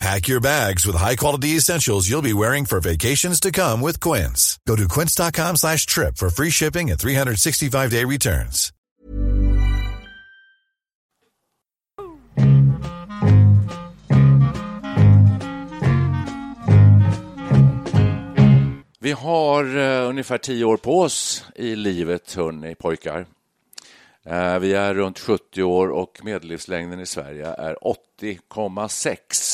Pack your bags with high-quality essentials you'll be wearing for vacations to come with Quince. Go to quince.com slash trip for free shipping and 365-day returns. Vi har uh, ungefär tio år på oss i livet, hörni pojkar. Uh, vi är runt 70 år och medellivslängden i Sverige är 80,6.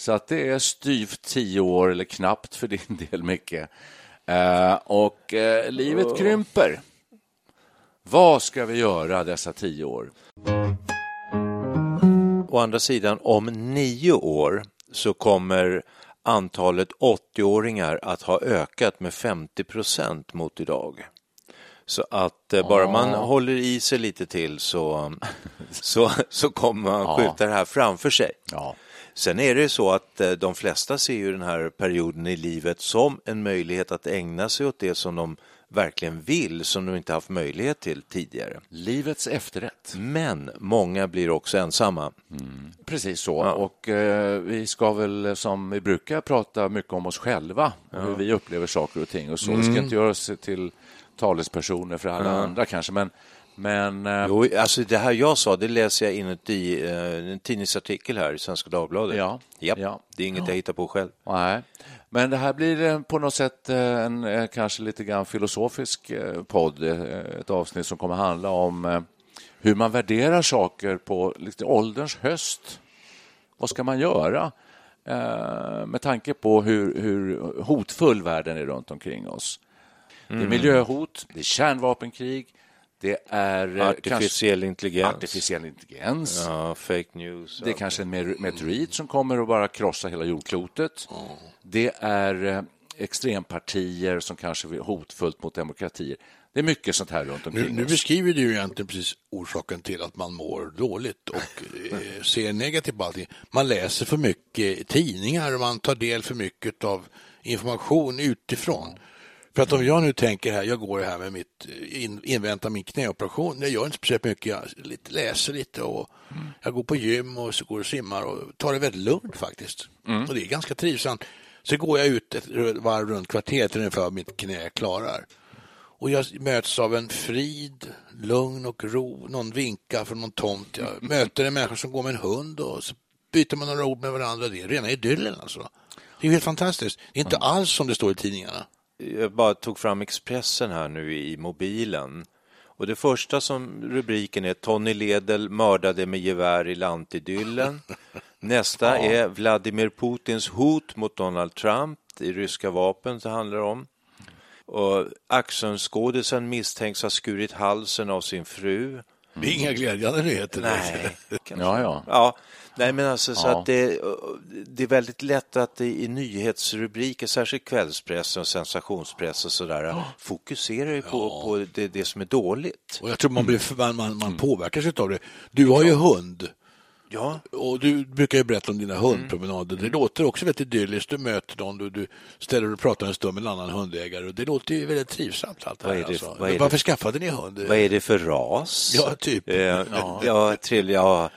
Så att det är styvt tio år, eller knappt för din del, Micke. Uh, och livet krymper. Vad ska vi göra dessa tio år? Å andra sidan, om nio år så kommer antalet 80-åringar att ha ökat med 50 procent mot idag. Så att eh, bara man håller i sig lite till så, så, så kommer man skjuta det här framför sig. Ja. Sen är det så att eh, de flesta ser ju den här perioden i livet som en möjlighet att ägna sig åt det som de verkligen vill, som de inte haft möjlighet till tidigare. Livets efterrätt. Men många blir också ensamma. Precis så. Och eh, vi ska väl som vi brukar prata mycket om oss själva, hur vi upplever saker och ting och så. Vi ska inte göra oss till talespersoner för alla andra kanske, men, men eh, Jo, alltså det här jag sa, det läser jag inuti eh, en tidningsartikel här i Svenska Dagbladet. Ja, Japp, ja. Det är inget jag hittar på själv. Nej, men det här blir eh, på något sätt eh, en kanske lite grann filosofisk podd, ett avsnitt som kommer handla om hur man värderar saker på lite ålderns höst. Vad ska man göra med tanke på hur, hur hotfull världen är runt omkring oss? Det är miljöhot, det är kärnvapenkrig, det är eh, Artificiell intelligens. kanske artificiell intelligens. Ja, fake news. Det är kanske en mer- meteorit som kommer att bara krossa hela jordklotet. Det är eh, extrempartier som kanske är hotfullt mot demokratier. Det är mycket sånt här runt Nu, omkring nu oss. beskriver du ju egentligen precis orsaken till att man mår dåligt och eh, ser negativt på allting. Man läser för mycket tidningar och man tar del för mycket av information utifrån. För att om jag nu tänker här, jag går här med mitt, eh, in, inväntar min knäoperation, jag gör inte speciellt mycket, jag lite, läser lite och jag går på gym och så går och simmar och tar det väldigt lugnt faktiskt. Och det är ganska trivsamt. Så går jag ut ett varv runt kvarteret ungefär mitt knä klarar. Och jag möts av en frid, lugn och ro. Någon vinkar från någon tomt. Jag möter en människa som går med en hund och så byter man några ord med varandra. Det är rena idyllen alltså. Det är helt fantastiskt. Det är inte alls som det står i tidningarna. Jag bara tog fram Expressen här nu i mobilen. Och det första som rubriken är Tony Ledel mördade med gevär i lantidyllen. Nästa är Vladimir Putins hot mot Donald Trump. Är ryska vapen det handlar om. Och Axelskådisen misstänks ha skurit halsen av sin fru. Det är inga glädjande nyheter. Nej. Ja, ja. Ja, nej men alltså så Ja. att det, det är väldigt lätt att det i nyhetsrubriker, särskilt kvällspress och sensationspress och sådär, fokuserar ju på, på det, det som är dåligt. Och jag tror man, blir, man, man, man påverkas av det. Du har ju hund. Ja, Och du brukar ju berätta om dina hundpromenader. Det låter också väldigt idylliskt. Du möter någon, du, du ställer och pratar en stund med en annan hundägare. Och det låter ju väldigt trivsamt. Allt det Vad är det- alltså. vad är det- Varför skaffade ni hund? vad är det för ras? Ja, typ. Eh, ja. trevlig, ja.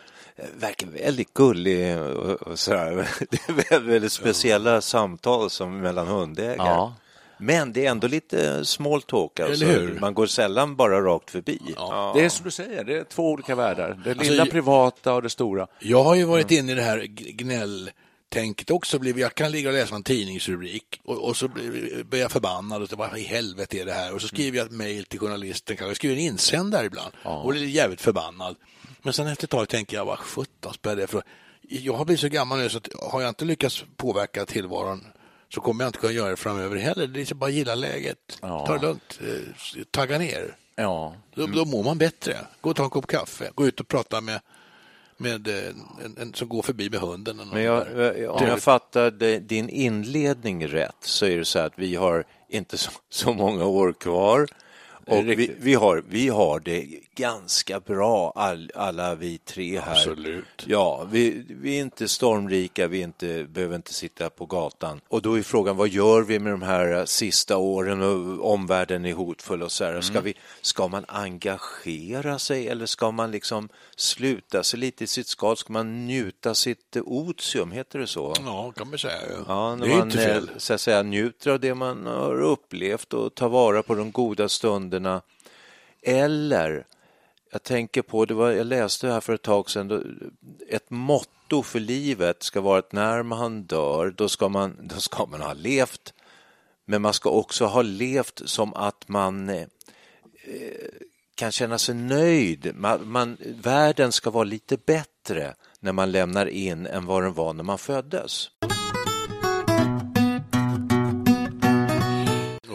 Verkar väldigt gullig och, och sådär. Det är väldigt, väldigt speciella samtal som mellan hundägare. Ja. Men det är ändå lite small talk. Alltså. Eller hur? Man går sällan bara rakt förbi. Det är som du säger, det är två olika världar. Det Alltså, lilla privata och det stora. Jag har ju varit inne i det här g- tänket också blir, jag kan ligga och läsa en tidningsrubrik och, och så blir blir jag förbannad och så, vad i helvete är det här? Och så skriver jag ett mejl till journalisten, kanske jag skriver en insändare ibland och blir jävligt förbannad. Men sen efter ett tag tänker jag, vad sjutton spelar det för Jag har blivit så gammal nu så att har jag inte lyckats påverka tillvaron så kommer jag inte kunna göra det framöver heller. Det är så bara gilla läget, Ja. ta det lugnt, eh, tagga ner. Ja. Då, då mår man bättre. Gå och ta en kopp kaffe, gå ut och prata med, med eh, en, en som går förbi med hunden. Men jag, där. om jag fattade din inledning rätt så är det så att vi har inte så, så många år kvar. Och vi, vi, har, vi har det ganska bra, all, alla vi tre här. Absolut. Ja, vi, vi är inte stormrika, vi inte, behöver inte sitta på gatan. Och då är frågan, vad gör vi med de här eh, sista åren och omvärlden är hotfull och så här. Ska, Mm. vi, ska man engagera sig eller ska man liksom sluta sig lite i sitt skal? Ska man njuta sitt eh, otium, heter det så? Ja, kan man säga. Ja. När det är man inte fel. eh, så att säga, njuter av det man har upplevt och tar vara på de goda stunderna. Eller, jag tänker på, det var, jag läste här för ett tag sedan, då, ett motto för livet ska vara att när man dör, då ska man, då ska man ha levt, men man ska också ha levt som att man eh, eh kan känna sig nöjd. Man, man, världen ska vara lite bättre när man lämnar in än vad den var när man föddes.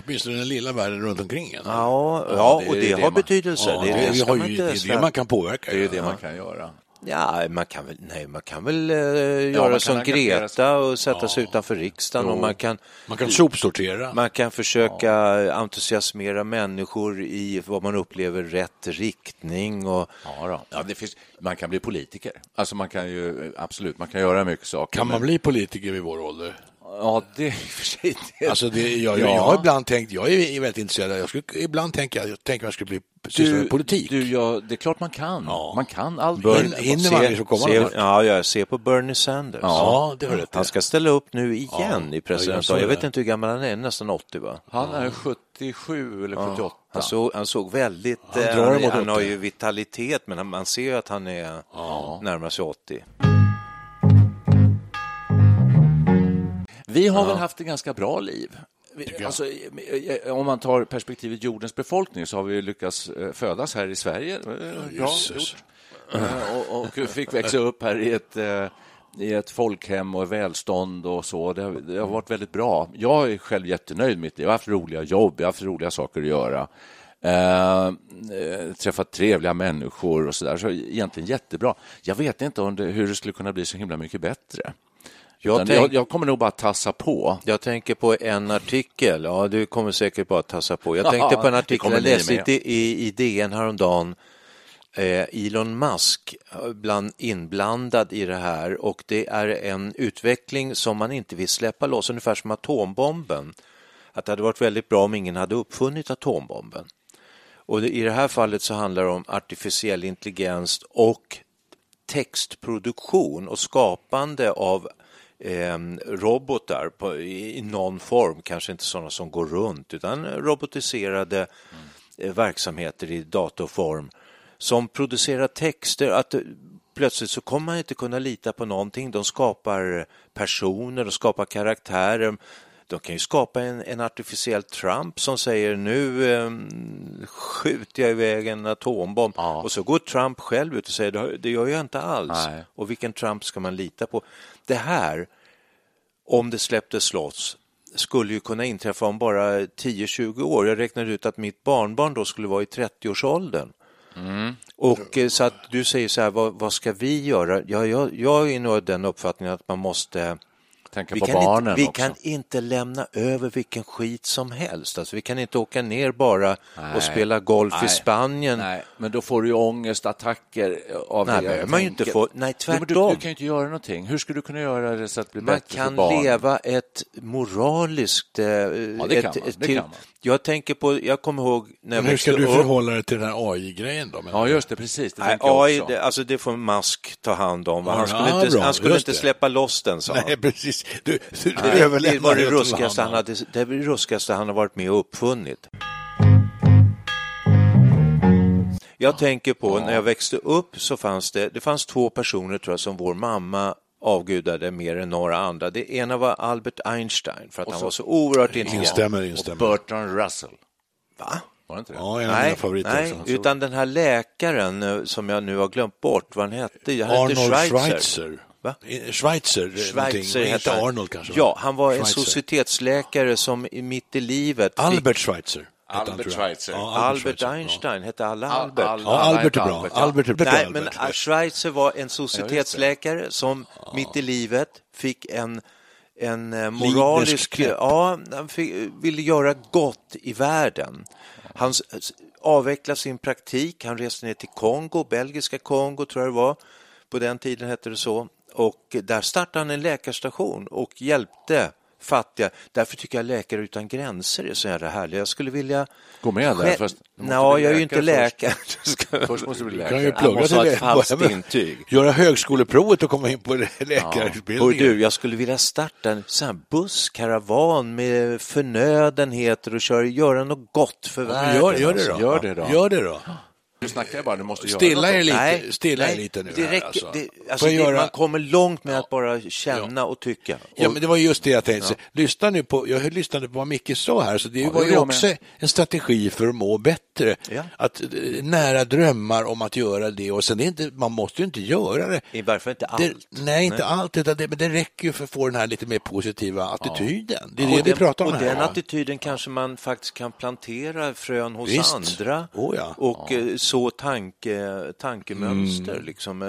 Åtminstone den lilla världen runt omkring en. Ja, ja, det är och det, det har man- betydelse. Ja, det, det, det vi ska har man det är det man kan påverka. Det är ju ja. det man kan göra. Ja, man kan väl, nej, man kan väl eh, göra man kan som. Greta och sätta sig utanför riksdagen och man kan, Man kan sopsortera. man kan försöka entusiasmera människor i vad man upplever rätt riktning och Ja, då. Ja, det finns, man kan bli politiker. Alltså man kan ju absolut, man kan göra mycket saker. Kan man men- bli politiker vid vår ålder? Ja, det är för sig det. Alltså det, jag, Ja. jag har ibland tänkt, jag är väldigt intresserad, jag skulle, ibland tänker jag, jag tänker jag skulle bli syssla med politik. Du, ja, det är klart man kan. Ja. Man kan allt. Hinner man liksom komma se, ja, ja, se på Bernie Sanders. Ja, det har rätt. Han ska ställa upp nu igen Ja, i jag presidentvalet. såg Jag, vet inte hur gammal han är, nästan 80 va? Han är 77 eller 78. Han såg, han såg väldigt... Han eh, drar han, han har 80. ju vitalitet men han- man ser ju att han är närmar sig 80. Vi har väl haft ett ganska bra liv. Alltså, eh, om man tar perspektivet jordens befolkning så har vi lyckats eh, födas här i Sverige. Eh, Bra och, och fick växa upp här i ett, i ett folkhem och välstånd och så. Det har, det har varit väldigt bra. Jag är själv jättenöjd med mitt liv. Jag har haft roliga jobb, jag har haft roliga saker att göra. Eh, träffat trevliga människor och så där. Så egentligen jättebra. Jag vet inte om det, hur det skulle kunna bli så himla mycket bättre. Jag tänk- jag, jag kommer nog bara tassa på. Jag tänker på en artikel, ja du kommer säkert bara tassa på. Jag tänkte på en artikel jag läste med. i, i, i DN häromdagen. Eh, Elon Musk eh, bland, inblandad i det här och det är en utveckling som man inte vill släppa loss, ungefär som atombomben. Att det hade varit väldigt bra om ingen hade uppfunnit atombomben. Och det, i det här fallet så handlar det om artificiell intelligens och textproduktion och skapande av eh, robotar på, i, någon form, kanske inte sådana som går runt utan robotiserade eh, verksamheter i datorform som producerar texter. Att eh, plötsligt så kommer man inte kunna lita på någonting. De skapar personer, de skapar karaktärer. De kan ju skapa en, en artificiell Trump som säger nu eh, skjuter jag iväg en atombomb Ja. och så går Trump själv ut och säger "Det- det gör jag inte alls. Nej. Och vilken Trump ska man lita på? Det här, om det släpptes loss, skulle ju kunna inträffa om bara 10-20 år. Jag räknade ut att mitt barnbarn då skulle vara i 30-årsåldern. Och eh, så att du säger så här, vad, vad ska vi göra? Ja, jag, jag är nog den uppfattningen att man måste Tänka vi på kan, barnen inte, vi också. kan inte lämna över vilken skit som helst. Alltså, vi kan inte åka ner bara Nej. och spela golf i Nej. Spanien. Nej, men då får du ju ångestattacker av Nej, det. man ju inte få. Nej, Jo, men du, tvärtom. du kan ju inte göra någonting. Hur ska du kunna göra det så att det blir Man bättre för kan barn? leva ett moraliskt... Eh, det ett, kan man, det kan man. Jag tänker på, jag kommer ihåg när jag Men hur ska du upp- förhålla dig till den här AI-grejen då? Ja, just det, precis. Det Nej, AI, det, alltså det får Musk ta hand om. Han Ja, skulle inte, bra, han skulle inte det. släppa loss den, sa han. Nej, precis. Du, du Det, det var det ruskigaste han, hade, det ruskigaste han har varit med och uppfunnit. Jag tänker på när jag växte upp så fanns det, det fanns två personer tror jag som vår mamma avgudade mer än några andra. Det ena var Albert Einstein för att han var så oerhört intelligent. Instämmer, instämmer. Bertrand Russell. Va? Var det inte det? Ja, en av mina Nej, favoriter nej också. utan den här läkaren eh, som jag nu har glömt bort vad han hette. Han hette Arnold Schweitzer. Schweitzer. Va? Schweitzer, eh, Schweitzer någonting. hette. Arnold kanske? va? Ja, han var en Schweitzer. societetsläkare som i mitt i livet fick... Albert Schweitzer. hette han, Albert. Schweitzer. Ja, Albert Schweitzer, ja. Einstein, hette alla Al- Albert? Al- Ja, Alla Albert är bra. Albert, ja. Albert är bra. Nej, Albert. men Schweitzer var en societetsläkare som mitt i livet fick en, en eh, moralisk... Ja, han fick, ville göra gott i världen. Han avvecklade sin praktik, han reste ner till Kongo, belgiska Kongo tror jag det var, på den tiden hette det så, och där startade han en läkarstation och hjälpte fattiga. Därför tycker jag Läkare utan gränser är så jävla härliga. Jag skulle vilja... Gå med där, fast Nå, bli jag är ju inte läkare läkare. Först måste du bli Du kan ju läkare. plugga till Börja med- intyg. Göra högskoleprovet och komma in på läkarutbildningen. du, jag skulle vilja starta en sån här busskaravan med förnödenheter och köra, göra något gott för världen. Gör, gör det då. alltså. Gör det då. Gör det då. Du snackar bara, du måste Stilla göra er något. lite, Nej, stilla er nej, lite nu det här, räcker, alltså. det, alltså jag det, göra- Man kommer långt med att bara känna och tycka. Ja, Och- men det var just det jag tänkte. Lyssna nu på, jag lyssnade på vad Micke sa här, så det det var ju jag också en strategi för att må bättre. Ja. Att eh, nära drömmar om att göra det och sen är det inte, man måste ju inte göra det. I varje fall inte allt. Det, nej, inte allt, utan det, men det räcker ju för att få den här lite mer positiva attityden. Det är det och vi den, pratar om och här. den attityden kanske man faktiskt kan plantera frön hos Visst. andra Oh ja. och eh, så tanke, tankemönster. Mm. Liksom. Eh,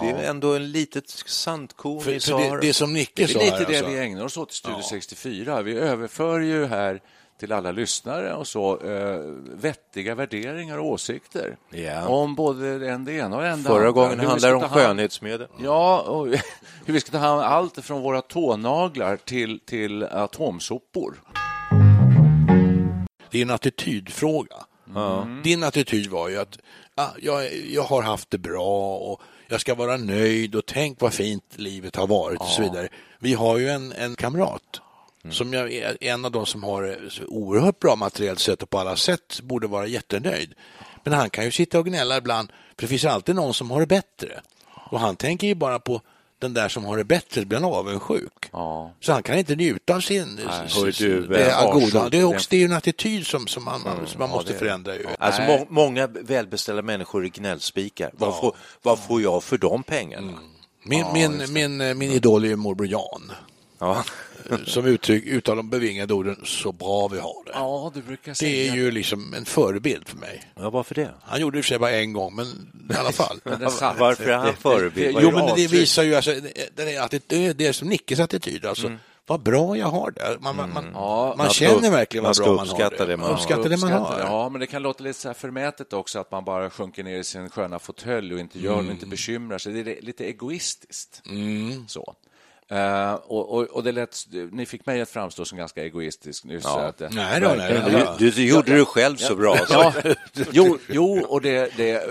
Det är ändå en litet sandkorn för, för det, det som Nicke Det är sa lite det alltså. vi ägnar oss åt i Studio 64. Vi överför ju här till alla lyssnare och så eh, vettiga värderingar och åsikter Ja. om både en det ena och en det Förra gången handlade det om skönhetsmedel. Ja, och hur vi ska ta hand om allt från våra tånaglar till, till atomsopor. Det är en attitydfråga. Din attityd var ju att ah, jag, jag har haft det bra och jag ska vara nöjd och tänk vad fint livet har varit och så vidare. Vi har ju en, en kamrat som jag är en av de som har oerhört bra materiellt sett och på alla sätt borde vara jättenöjd. Men han kan ju sitta och gnälla ibland, för det finns alltid någon som har det bättre. Och han tänker ju bara på den där som har det bättre, blir han avundsjuk. Ja. Så han kan inte njuta av sin... du, det, är eh, goda. det, är också, det är ju en attityd som, som man, som man måste förändra. Ju. Alltså må, många välbeställda människor är gnällspikar. Vad, får, vad får jag för de pengarna? Min, min, min, eh, min idol är ju morbror Jan, Ja. som uttryck uttalar de bevingade orden “så bra vi har det”. ja, du brukar Det säga är ju liksom en förebild för mig. ja, varför det? Han gjorde det och för sig bara en gång, men i alla fall. det satt. Varför är han förebild? Jo, är men det visar ju, alltså, det, är attityd, det är det som Nickes attityd, alltså. Vad bra jag har det. Man, man, man, Ja, man känner verkligen vad bra man har uppskatta det man har. Uppskatta det man Uppskatta har. det. Ja, men det kan låta lite så här förmätet också att man bara sjunker ner i sin sköna fåtölj och inte gör och Mm. inte bekymrar sig. Det är lite egoistiskt. Så. Eh, och, och, och det lät, ni fick mig att framstå som ganska egoistisk nyss. så Att, eh, Nej då, nej, verkligen. nej. Du, du gjorde det själv så bra. Så. Ja, jo, jo, och det, det,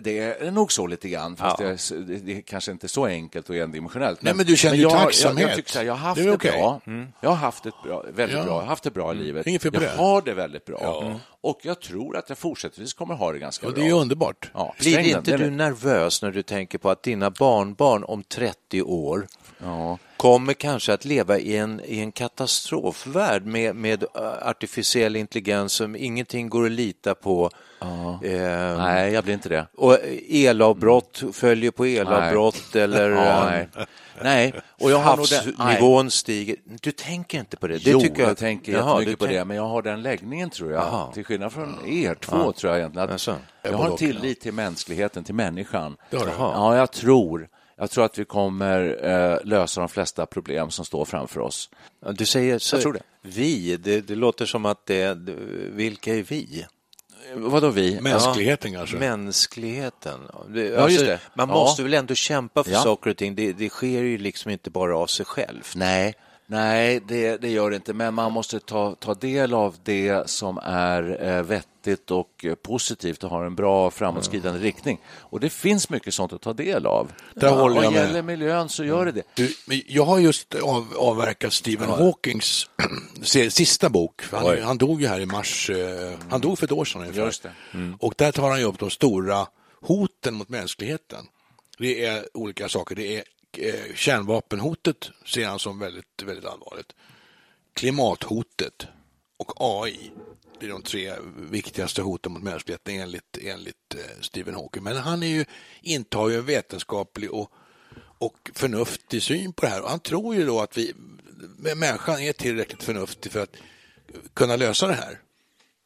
det är nog så lite grann, fast Ja. det, är, det, är kanske inte så enkelt och endimensionellt. Nej, men du känner ju jag, tacksamhet. Jag, jag, tycker så här, jag har haft Det okej. bra. Jag har haft det bra, väldigt Ja. Mm. bra. Jag har haft det bra i livet. Inget jag har det väldigt bra. Mm. Och jag tror att jag fortsättningsvis kommer ha det ganska Och bra. det är ju underbart. Ja, Blir inte du nervös när du tänker på att dina barnbarn om 30 år Ja. kommer kanske att leva i en, i en katastrofvärld med, med äh, artificiell intelligens som ingenting går att lita på. Eh, Nej, jag blir inte det. Och elavbrott följer på elavbrott eller Ja, eh, nej. nej, och jag har nej. havsnivån stiger. Du tänker inte på det? det jo, tycker jag, jag, tänker Jaha, jättemycket på det, men jag har den läggningen tror jag. Jaha. Till skillnad från er två tror jag egentligen. Att jag har en tillit till mänskligheten, till människan. Ja, jag tror. Jag tror att vi kommer eh, lösa de flesta problem som står framför oss. Ja, Du säger så, Jag tror det. vi, det, det låter som att det, vilka är vi? Vadå vi? Mänskligheten kanske. Mänskligheten. Det, Ja, just det. Man Ja. måste väl ändå kämpa för Ja. saker och ting. Det, det sker ju liksom inte bara av sig själv. Nej, nej det, det gör det inte. Men man måste ta, ta del av det som är eh, vettigt och eh, positivt och har en bra framåtskridande riktning. Och det finns mycket sånt att ta del av. Där håller jag Vad med. gäller miljön så gör det det. Du, jag har just av, avverkat Stephen Hawkings se- sista bok. Han, han dog ju här i mars. Eh, han dog för ett år sedan ungefär. Just det. Och där tar han ju upp de stora hoten mot mänskligheten. Det är olika saker. Det är eh, kärnvapenhotet ser han som väldigt, väldigt allvarligt. Klimathotet och AI. Det är de tre viktigaste hoten mot mänskligheten enligt, enligt eh, Stephen Hawking. Men han är ju, intar ju en vetenskaplig och, och förnuftig syn på det här. Och han tror ju då att vi, människan är tillräckligt förnuftig för att kunna lösa det här.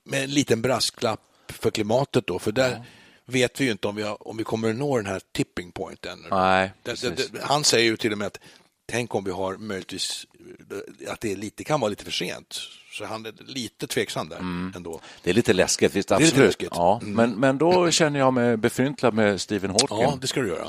Med en liten brasklapp för klimatet då, för där ja vet vi ju inte om vi, har, om vi kommer att nå den här tipping point ännu. Nej, det, det, det, han säger ju till och med att tänk om vi har möjligtvis att det lite, kan vara lite för sent. Så han är lite tveksam där mm. ändå. Det är lite läskigt, visst absolut. Det är lite läskigt. Ja, mm. men, men då känner jag mig befryndlad med Stephen Hawking. Ja, det ska du göra.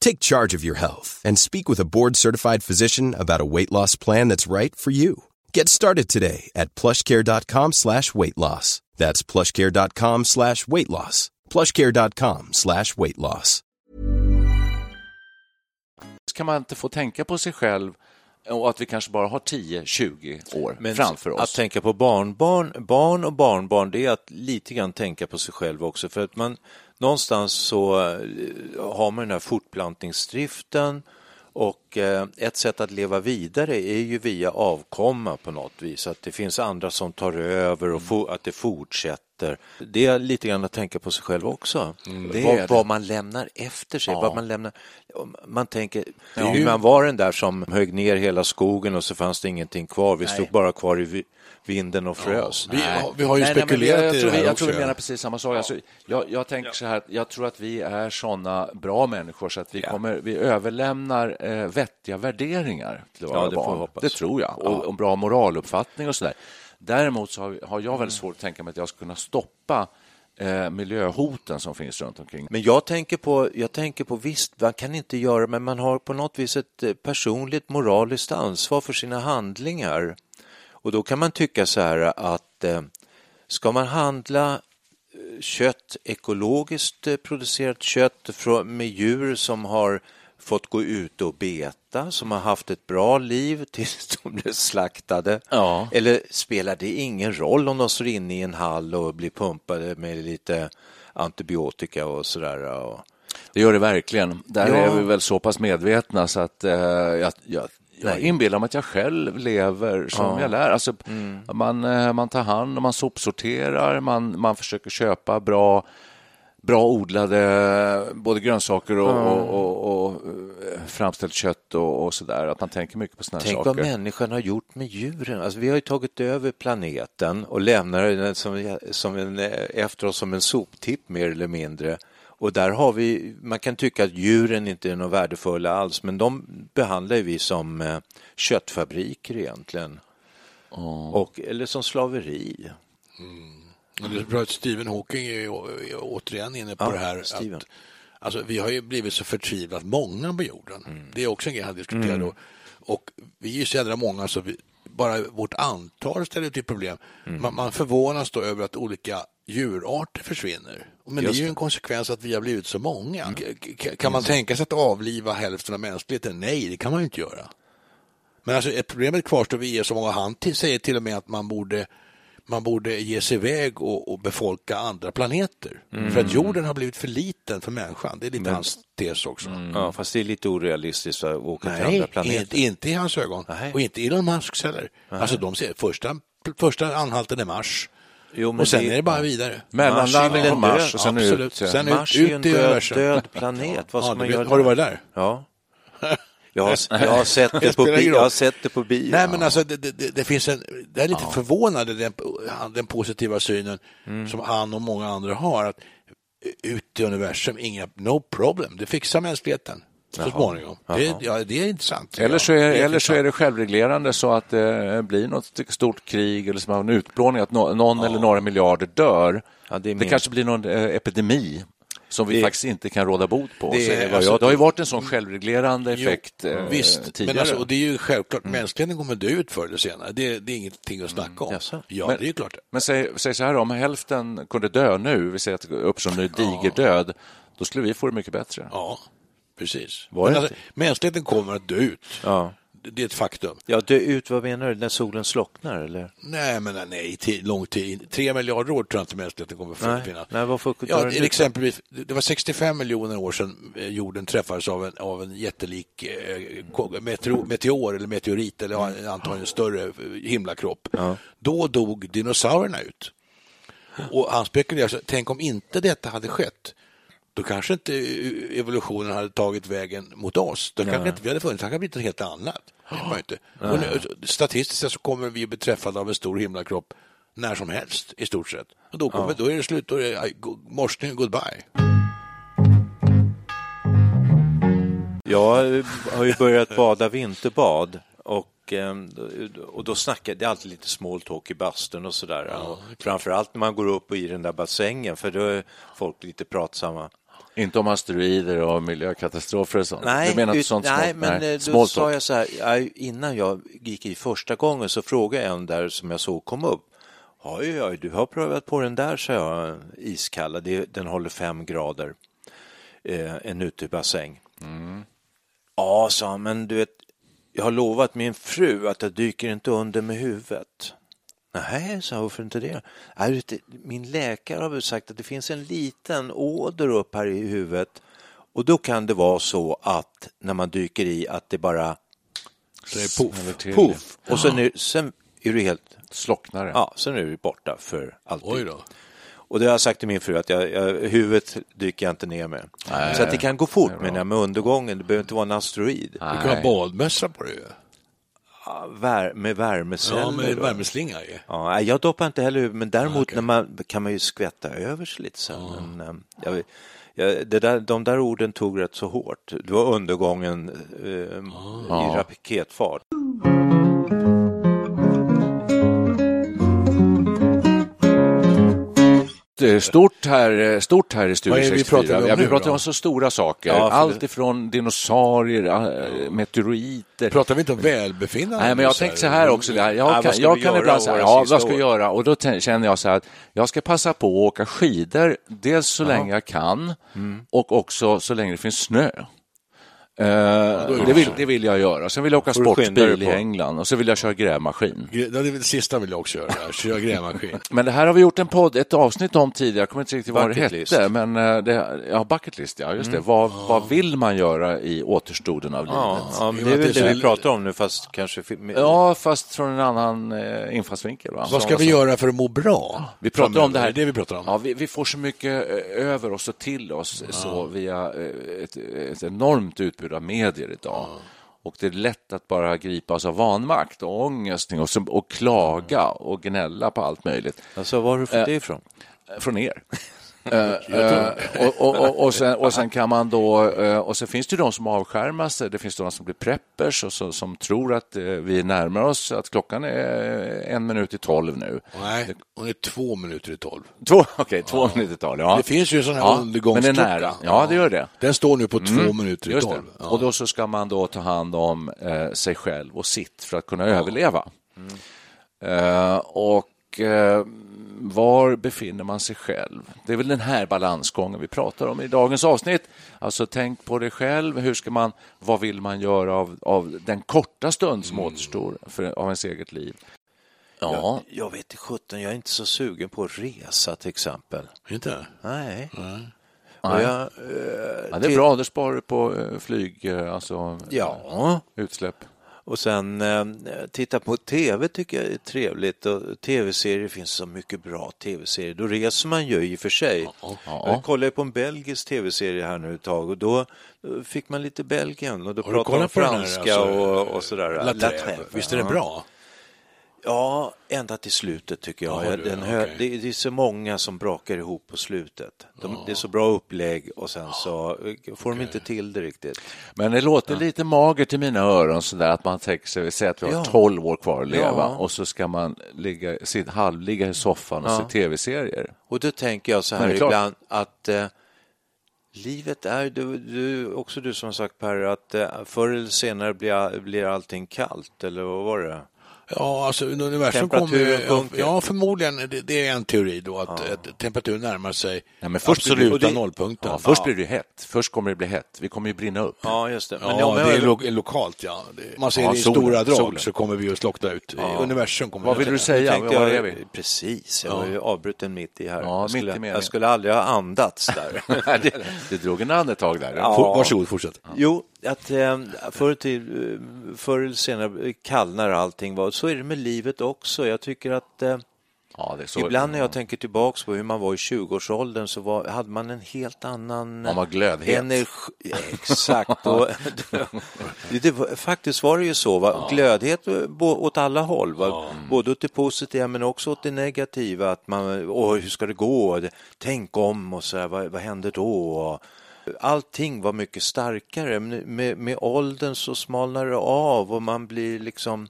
Take charge of your health and speak with a board certified physician about a weight loss plan that's right for you. Get started today at plushcare.com slash weight loss. That's plushcare.com slash weight loss. Plushcare.com slash weight loss. Kan man inte få tänka på sig själv och att vi kanske bara har 10-20 år Men framför oss. Att tänka på barnbarn, barn och barnbarn, det är att lite grann tänka på sig själv också. För att man någonstans så eh, har man den här fortplantningsdriften och eh, ett sätt att leva vidare är ju via avkomma på något vis, att det finns andra som tar över och att det fortsätter. Det är lite grann att tänka på sig själv också. Mm, vad, vad, man lämnar efter sig. Ja. Vad man, lämnar, man tänker, ja. hur man var den där som högg ner hela skogen och så fanns det ingenting kvar. Vi Nej. stod bara kvar i vinden och frös. Ja, vi, vi, har ju nej, spekulerat nej, jag, jag, tror vi, jag tror vi menar precis samma sak. Alltså, jag, jag tänker så här, jag tror att vi är såna bra människor så att vi, kommer, vi överlämnar eh, vettiga värderingar till våra ja, det barn. Det tror jag. Och, och bra moraluppfattning och så där. Däremot så har, har jag väldigt svårt att tänka mig att jag ska kunna stoppa eh, miljöhoten som finns runt omkring. Men jag tänker på, jag tänker på visst, man kan inte göra, men man har på något vis ett eh, personligt moraliskt ansvar för sina handlingar. Och då kan man tycka så här att eh, ska man handla eh, kött, ekologiskt eh, producerat kött med djur som har fått gå ut och beta, som har haft ett bra liv tills de blev slaktade? Ja. Eller spelar det ingen roll om de står inne i en hall och blir pumpade med lite antibiotika och sådär? Det gör det verkligen. Där ja. är vi väl så pass medvetna så att eh, jag, jag jag inbillar mig att jag själv lever som ja. jag lär. Alltså, mm. man, eh, man tar hand om, man sopsorterar, man, man försöker köpa bra bra odlade både grönsaker och, mm. och, och, och eh, framställt kött och, och där. Att man tänker mycket på sådana Tänk saker. vad människan har gjort med djuren. Alltså, vi har ju tagit över planeten och lämnar den som, som en, efter oss som en soptipp mer eller mindre. Och där har vi, man kan tycka att djuren inte är något värdefulla alls, men de behandlar vi som eh, köttfabriker egentligen. Oh. Och, eller som slaveri. Mm. Det är bra att Stephen Hawking är, återigen inne på ja, det här. Att, alltså, vi har ju blivit så förtvivlat många på jorden. Mm. Det är också en grej han diskuterar mm. då. Och vi är ju så jädra många så vi, bara vårt antal ställer till problem. Mm. Man, man förvånas då över att olika djurarter försvinner. Men Just det är ju en konsekvens att vi har blivit så många. K- k- Kan man tänka sig att avliva hälften av mänskligheten? Nej, det kan man ju inte göra. Men alltså, ett problemet kvarstår, vi är så många. Han till, säger till och med att man borde, man borde ge sig iväg och, och befolka andra planeter. För att jorden har blivit för liten för människan. Det är lite hans tes också. Ja, fast det är lite orealistiskt att åka till andra Nej, planeter. inte, inte i hans ögon. Nej. Och inte Elon Musks heller. Alltså de ser, första, första anhalten är Mars. Jo, men och sen det- är det bara vidare. Mellanlandning är på Mars och sen absolut. ut. Sen Mars ut, är ju en ut i död, död planet. Vad ska Ja, man du göra har du där? varit där? Ja. Jag har, jag har sett det på. Jag har sett det på bio. Nej, men alltså det, det, det finns en, det är lite förvånande den, den positiva synen Mm. som han och många andra har. att Ut i universum, inga, no problem, det fixar mänskligheten så småningom. Det, ja, det är intressant. Eller så Ja, är, det eller så är intressant. det självreglerande så att det blir något stort krig eller som en utplåning, att nå- någon eller några miljarder dör. Ja, det det kanske blir någon eh, epidemi som vi Det- faktiskt inte kan råda bot på. Det är- alltså, det har ju varit en sån självreglerande Jo, effekt eh, Visst, tidigare. men alltså, och det är ju självklart, mänskligheten kommer dö ut förr eller senare. Det, det är ingenting att snacka om. Jaså? Ja, Men- det är klart. Men säg, säg så här, om hälften kunde dö nu, vi säger att det uppstår en ny digerdöd, då skulle vi få det mycket bättre. Ja, precis. Var det alltså, mänskligheten kommer att dö ut. Ja. Det det är ett faktum. Ja, dö ut, vad menar du? När solen slocknar, eller? Nej, men nej, lång tid. Tre miljarder år tror jag inte mänskligheten kommer att Nej, finnas. nej, varför ja, den ut? exempelvis, det var 65 miljoner år sedan eh, jorden träffades av en, av en jättelik eh, meteor, meteor eller meteorit eller Mm. ja, antagligen större eh, himlakropp. Då dog dinosaurierna ut. Och han spekulerar, tänk om inte detta hade skett, då kanske inte eh, evolutionen hade tagit vägen mot oss. Då kanske inte vi hade funnits, det hade blivit något helt annat. Ju inte. Och nu, statistiskt så kommer vi bli träffade av en stor himlakropp när som helst i stort sett. Och då, kommer, då är det slut, då är det morsning goodbye. Jag har ju börjat bada vinterbad och, eh, och då snackar det är alltid lite small talk i bastun och sådär. och framförallt när man går upp och i den där bassängen för då är folk lite pratsamma. Inte om asteroider och miljökatastrofer och sånt. du menar ut- sånt nej men nej, eh, då sa jag så här, innan jag gick i första gången så frågade jag en där som jag såg kom upp. Oj, oj, du har prövat på den där, sa jag, iskalla, den håller fem grader, eh, en utebassäng. Ja, sa han, men du vet, jag har lovat min fru att jag dyker inte under med huvudet. Nej, sa jag, varför inte det? Nej, min läkare har väl sagt att det finns en liten åder upp här i huvudet och då kan det vara så att när man dyker i att det bara Så är det poff. poff och sen är, sen är du helt, Slocknar det. ja, sen är du borta för alltid. Oj då. Och det har jag sagt till min fru att jag, jag, huvudet dyker jag inte ner med. så att det kan gå fort men med undergången, det behöver inte vara en asteroid. Du kan ha badmössa på dig Vär, med värmeceller. Ja, med värmeslinga ju. Ja, jag doppar inte heller men däremot när man, kan man ju skvätta över sig lite sen. Men, eh, jag, jag, det där, de där orden tog rätt så hårt. Det var undergången eh, i raketfart. Stort här, stort här i Studio Vad är det vi 64. pratar om ja, vi pratar om så stora saker. Ja, Allt det- ifrån dinosaurier, äh, meteoriter. Pratar vi inte om välbefinnande? Nej, men jag tänkte så här också. Jag, jag kan, jag kan ibland säga, ja, vad ska vi göra? Och då känner jag så här att jag ska passa på att åka skidor, dels så länge jag kan Mm. och också så länge det finns snö. Eh, det, vill, det vill jag göra. Sen vill jag åka sportbil i på. England och så vill jag köra grävmaskin. Gre- Det det sista vill jag också göra, köra grävmaskin. Men det här har vi gjort en podd, ett avsnitt om tidigare, jag kommer inte riktigt vad det hette, men eh, det, ja, bucket list, ja, just det. Vad, vad vill man göra i återstoden av Ja, livet? ja, men det är väl det vi pratar om nu, fast kanske... Ja, fast från en annan eh, infallsvinkel. Va? Vad ska vi göra för att må bra? Vi pratar om det här. Det är det vi pratar om. Ja, vi, vi får så mycket eh, över oss och till oss så via ett, ett enormt utbud av medier idag. Och det är lätt att bara gripas av vanmakt och ångest och, och klaga och gnälla på allt möjligt. Alltså, var har du fått det ifrån? från er. Eh, eh, och, och, och, och, sen, och sen kan man då, eh, och så finns det de som avskärmar sig, det finns de som blir preppers och så, som tror att vi närmar oss, att klockan är en minut i tolv nu. Nej, hon är två minuter i tolv. Två, okej, två minuter i tolv, ja. Det finns ju en sån här ja, men det är undergångsklocka. nära. Ja, det gör det. Den står nu på två minuter i tolv. Ja. Och då så ska man då ta hand om eh, sig själv och sitt för att kunna överleva. Eh, och, eh, var befinner man sig själv? Det är väl den här balansgången vi pratar om i dagens avsnitt. Alltså tänk på dig själv. Hur ska man, vad vill man göra av, av den korta stund som återstår för, av ens eget liv? Ja, Jag, jag vet inte sjutton, jag är inte så sugen på att resa till exempel. Inte? Nej. Nej. Jag, eh, ja det är till- bra. Det sparar du på eh, flyg, eh, alltså Ja, utsläpp. Och sen eh, titta på tv tycker jag är trevligt och tv-serier finns så mycket bra tv-serier. Då reser man ju i och för sig. Jag kollade på en belgisk tv-serie här nu ett tag och då då fick man lite Belgien och då pratade man den här, franska alltså, och, och sådär. La Visst är den ja. bra? Ja, ända till slutet tycker jag. Ja, Ja, du, den hö- okej. det, det är så många som brakar ihop på slutet. De, Det är så bra upplägg och sen så får de inte till det riktigt. Men det låter lite magert i mina öron så där att man tänker sig, säg att vi har Ja. 12 år kvar att leva Ja. och så ska man ligga, sitt, halvligga i soffan och Ja. se tv-serier. Och då tänker jag så här ibland att eh, livet är, du, du, också du som har sagt Per, att eh, förr eller senare blir, blir allting kallt, eller vad var det? Ja, alltså universum kommer... Ja, förmodligen. Det, det är en teori då, att, att temperaturen närmar sig Nej, men först absoluta det- nollpunkten. Ja, först blir det hett. Först kommer det bli hett. Vi kommer ju brinna upp. Ja, just det. Men Ja, jag- det är lo lokalt, ja. Man ser Ja, det i solen, stora drag solen. så kommer vi att slockna ut. Universum kommer Vad att- vill du säga? tänkte Var jag, är vi? Precis, jag var ju avbruten mitt i här. Ja, jag, mitt i skulle, jag skulle aldrig ha andats där. det, det drog en andetag där. Ja. Varsågod, fortsätt. Jo, att eh, förr, till, eh, förr eller senare kallnar allting. va. Så är det med livet också. Jag tycker att eh, Ja, så, ibland när jag tänker tillbaks på hur man var i 20-årsåldern så var, hade man en helt annan Man var glödhet. energi. Exakt. Och, det, det, var- faktiskt var det ju så. Va? Glödhet eh, bo- åt alla håll. Va? Både åt det positiva men också åt det negativa. Att man, åh, hur ska det gå? Tänk om och så här, vad, vad händer då? Och, Allting var mycket starkare. Med, med åldern så smalnar det av och man blir liksom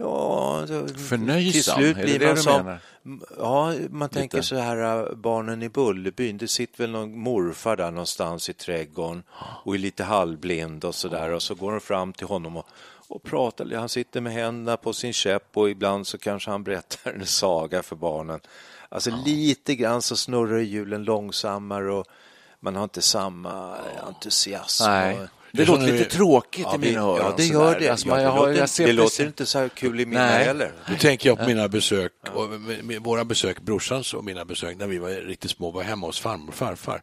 Ja, det- Förnöjsam, till slut är det blir det man du som? Ja, man tänker Lite. så här, äh, barnen i Bullerbyn, det sitter väl någon morfar där någonstans i trädgården och är lite halvblind och så där och så går de fram till honom och, och pratar. Han sitter med händerna på sin käpp och ibland så kanske han berättar en saga för barnen. Alltså lite grann så snurrar hjulen långsammare och man har inte samma entusiasm. Nej. Det Det låter lite vi- tråkigt Ja, i mina öron. ja, det gör det. Alltså, Ja, man, det jag, har- låter- jag ser det precis- låter inte så här kul i mina Nej. heller. Nu tänker jag på mina besök, och med, med våra besök, brorsans och mina besök när vi var riktigt små, var hemma hos farmor och farfar.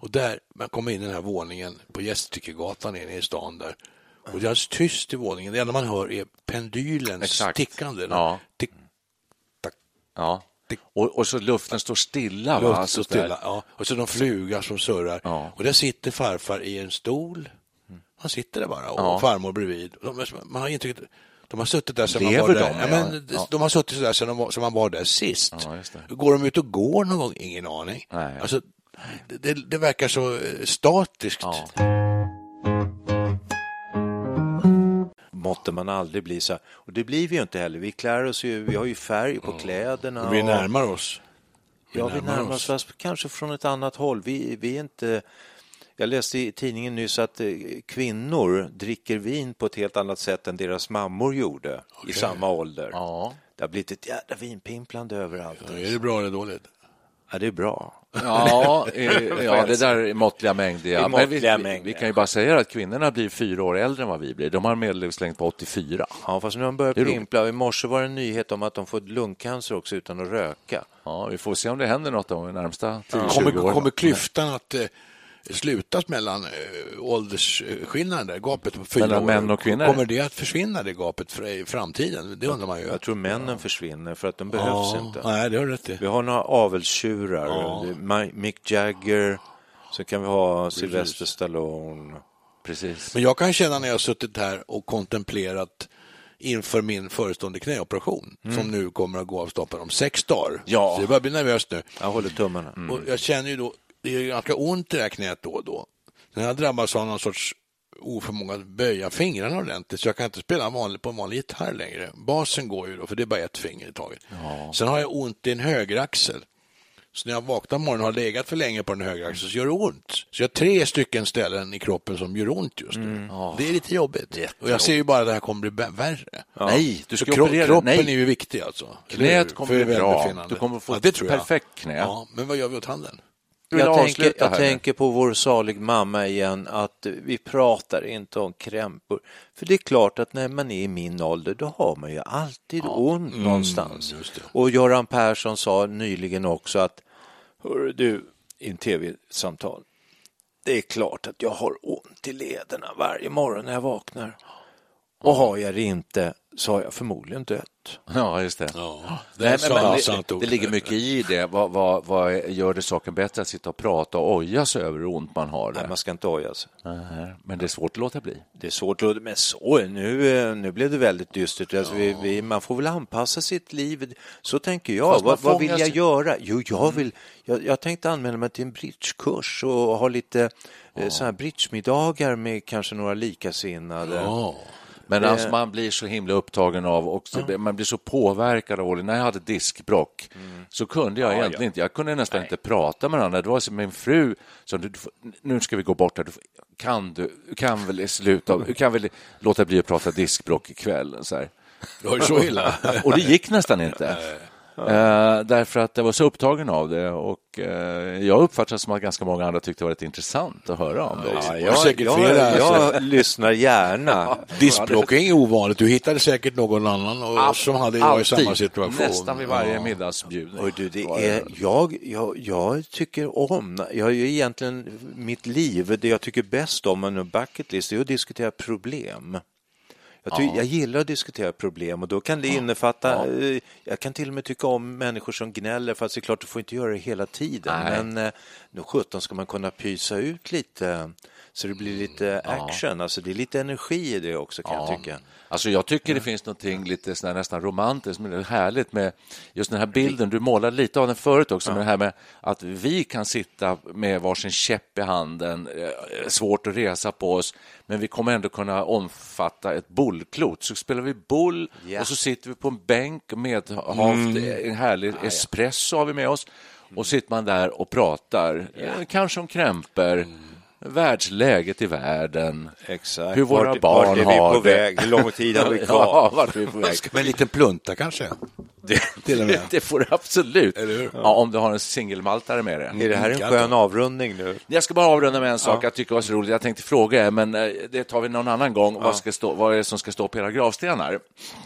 Och där, man kommer in i den här våningen på Gästrikegatan inne i stan där. Och det är alldeles tyst i våningen. Det enda man hör är pendylens Exakt. tickande. Ja. Tick, tack, Ja. Och, och så luften står stilla. va? Luft Alltså, och stilla. Ja. Och så någon fluga som surrar. Ja. Och där sitter farfar i en stol. Han sitter där bara och Ja. farmor bredvid. De, man har intrycket de har suttit där sedan man var de? där. Ja, men, Ja. de- har suttit där sedan, de man var där sist. Ja. Går de ut och går någon gång? Ingen aning. Nej. Alltså, det, det, det verkar så eh, statiskt. Måtte man aldrig bli så här. Och det blir vi ju inte heller. Vi klär oss ju, vi har ju färg på kläderna. Och vi närmar oss. Ja, vi närmar oss. oss, kanske från ett annat håll. Vi, vi är inte... Jag läste i tidningen nyss att eh, kvinnor dricker vin på ett helt annat sätt än deras mammor gjorde i samma ålder. Ja. Det har blivit ett jädra vinpimplande överallt. Ja, Är det bra eller dåligt? Ja, det är bra. Ja, eh, ja, det där är måttliga mängder. Ja. I Men vi, måttliga vi, mängder. vi kan ju bara säga att kvinnorna blir fyra år äldre än vad vi blir. De har en medellivslängd på 84. Ja, fast nu har de börjat pimpla. I morse var det en nyhet om att de får lungcancer också utan att röka. Ja, vi får se om det händer något de närmsta 10-20 Kommer, åren. kommer klyftan att eh, slutas mellan eh, åldersskillnaden, där, gapet på fyra Mellan år? män och kvinnor? Kommer det att försvinna, det gapet, för, i framtiden? Det undrar man ju. Jag tror männen försvinner för att de behövs ja, inte. Nej, det har rätt i. Vi har några avelstjurar. Mi- Mick Jagger, så kan vi ha Sylvester Stallone. Precis. Men jag kan känna när jag har suttit här och kontemplerat inför min förestående knäoperation som nu kommer att gå av stapeln om sex dagar. Ja. Så det börjar bli nervöst nu. Jag håller tummarna. Och jag känner ju då, det är ganska ont i det här knät då och då. Sen har jag drabbats av någon sorts oförmåga att böja fingrarna ordentligt så jag kan inte spela vanlig, på en vanlig gitarr längre. Basen går ju då, för det är bara ett finger i taget. Sen har jag ont i en högeraxel. Så när jag vaknar på morgonen och har legat för länge på den högra axeln så gör det ont. Så jag har tre stycken ställen i kroppen som gör ont just nu. Det är lite jobbigt. Och jag ser ju bara att det här kommer bli värre. Nej, du ska kro- operera. kroppen Nej. är ju viktig alltså. Knät kommer bli bra. Du kommer få ja, jag. perfekt knä. Ja, men vad gör vi åt handen? Jag, tänker, jag här. tänker på vår salig mamma igen, att vi pratar inte om krämpor. För det är klart att när man är i min ålder, då har man ju alltid ont någonstans. Och Göran Persson sa nyligen också att, hör du, i en tv-samtal, det är klart att jag har ont i lederna varje morgon när jag vaknar. Och har jag det inte så har jag förmodligen dött. Ja, just det. Ja, Nej, men, men, det, ord. det ligger mycket i det. Vad, vad, vad gör det saken bättre att sitta och prata och oja sig över hur ont man har det? Nej, man ska inte oja sig. Nej, Men det är svårt att låta bli. Det är svårt, att- men så, nu, eh, nu blev det väldigt dystert. Alltså, vi, vi, man får väl anpassa sitt liv. Så tänker jag. Vad, vad vill jag göra? Jo, jag, vill, jag, jag tänkte anmäla mig till en bridgekurs och ha lite ja. så här bridgemiddagar med kanske några likasinnade. Ja. Men Det- alltså man blir så himla upptagen av och så, man blir så påverkad av det. När jag hade diskbrock så kunde jag egentligen inte, jag kunde nästan inte prata med varandra. Det var som min fru får- nu ska vi gå bort här. Du, kan du du kan väl sluta, du kan väl låta bli att prata diskbrock ikväll? Så här. Det var ju så illa. Och det gick nästan inte. Eh, därför att jag var så upptagen av det och eh, jag uppfattade som att ganska många andra tyckte det var rätt intressant att höra om det. Ja, jag, jag, jag, lyssnar gärna. Diskbråck är ovanligt. Du hittade säkert någon annan och, som hade varit i samma situation. Nästan vid varje Ja. middagsbjudning. Och du, det är, jag, jag, jag tycker om, jag är egentligen mitt liv, det jag tycker bäst om en bucket list är att diskutera problem. Jag, ty, jag gillar att diskutera problem och då kan det innefatta, eh, jag kan till och med tycka om människor som gnäller fast det är klart du får inte göra det hela tiden. Nej. Men eh, nu sjutton ska man kunna pysa ut lite så det blir lite action, alltså det är lite energi i det också kan jag tycka. Alltså jag tycker det finns något lite sådär, nästan romantiskt, men det är härligt med just den här bilden. Du målade lite av den förut också, men det här med att vi kan sitta med varsin käpp i handen, eh, svårt att resa på oss, men vi kommer ändå kunna omfatta ett bollklot. Så spelar vi boll Ja. och så sitter vi på en bänk med havt, en härlig espresso har vi med oss och sitter man där och pratar, eh, kanske om krämpor, världsläget i världen, Exakt. hur våra Vart- barn vart är vi har på det. väg? Hur lång tid har vi kvar? Ja, vart är vi på väg? Med en liten plunta kanske? Det, Till och med. det får du absolut. Ja, om du har en singelmaltare med dig. Är det här en skön avrundning nu? Jag ska bara avrunda med en sak jag tycker var så roligt. Jag tänkte fråga er, men eh, det tar vi någon annan gång. Vad, ska stå, vad är det som ska stå på era gravstenar?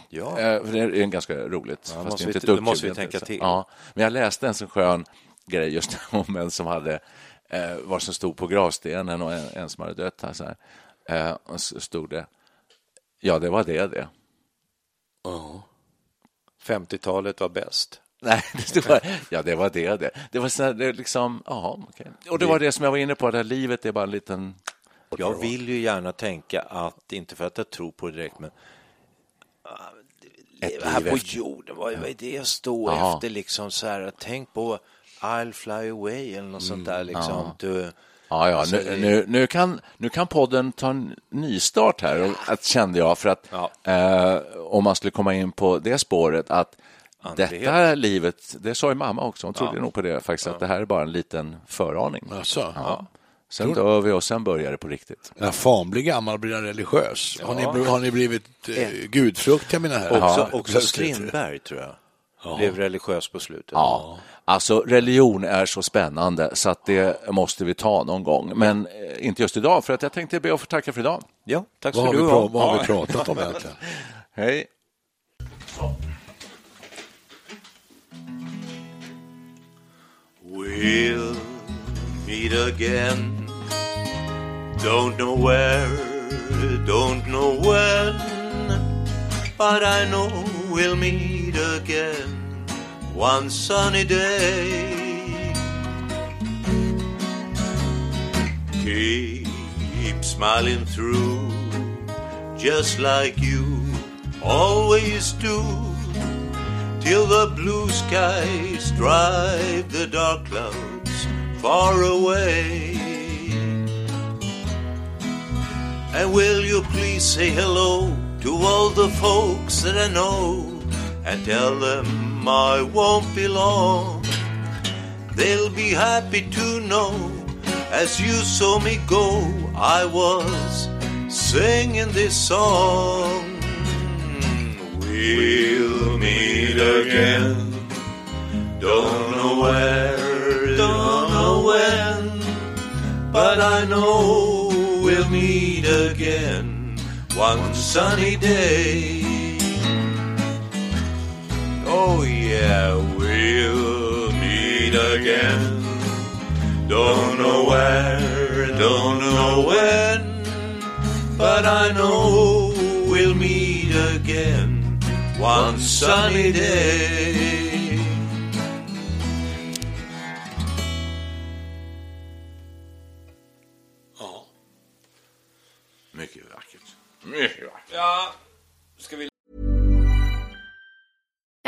Ja. Eh, för det är en ganska roligt. fast måste det är vi- inte det ett dugg måste vi tänka till. Ja, men jag läste en så skön grej just om en som hade eh, vad som stod på gravstenen och en, en som hade dött. Här, så här. Eh, och så stod det, ja, det var det det. 50-talet var bäst. Nej, det var, ja, det var det. Det, det var så här, det liksom, ja, okej. Och det var det som jag var inne på, det här livet är bara en liten... Jag vill ju gärna tänka att, inte för att jag tror på det direkt, men Ett leva här på efter. jorden, vad vad är det jag står efter liksom så här, tänk på I'll fly away eller något sånt där liksom. Du, Ja, ja, Alltså, nu, nu, nu, kan, nu kan podden ta en nystart här, och, att, kände jag, för att Ja. eh, om man skulle komma in på det spåret att Andlighet. detta livet, det sa ju mamma också, hon trodde nog på det faktiskt, att det här är bara en liten föraning. Alltså, Ja. Sen dör vi och sen börjar det på riktigt. När fan blir gammal blir han religiös. Har, ni, har ni blivit eh, gudfruktiga mina herrar? också Ja, också. Strindberg tror jag. Blev religiös på slutet. Ja, alltså religion är så spännande så att det måste vi ta någon gång. Men eh, inte just idag, för att jag tänkte be att få tacka för idag. ja tack ska du ha. vad har vi pratat om egentligen? Hej. We'll meet again. Don't know where, don't know when, but I know we'll meet again one sunny day. Keep smiling through, just like you always do till the blue skies drive the dark clouds far away. And will you please say hello to all the folks that I know and tell them I won't be long. They will be happy to know as you saw me go, I was singing this song. We'll meet again. Don't know where, don't know when, but I know we'll meet again one sunny day. Oh yeah, we'll meet again. Don't know where, don't know when, but I know we'll meet again one sunny day.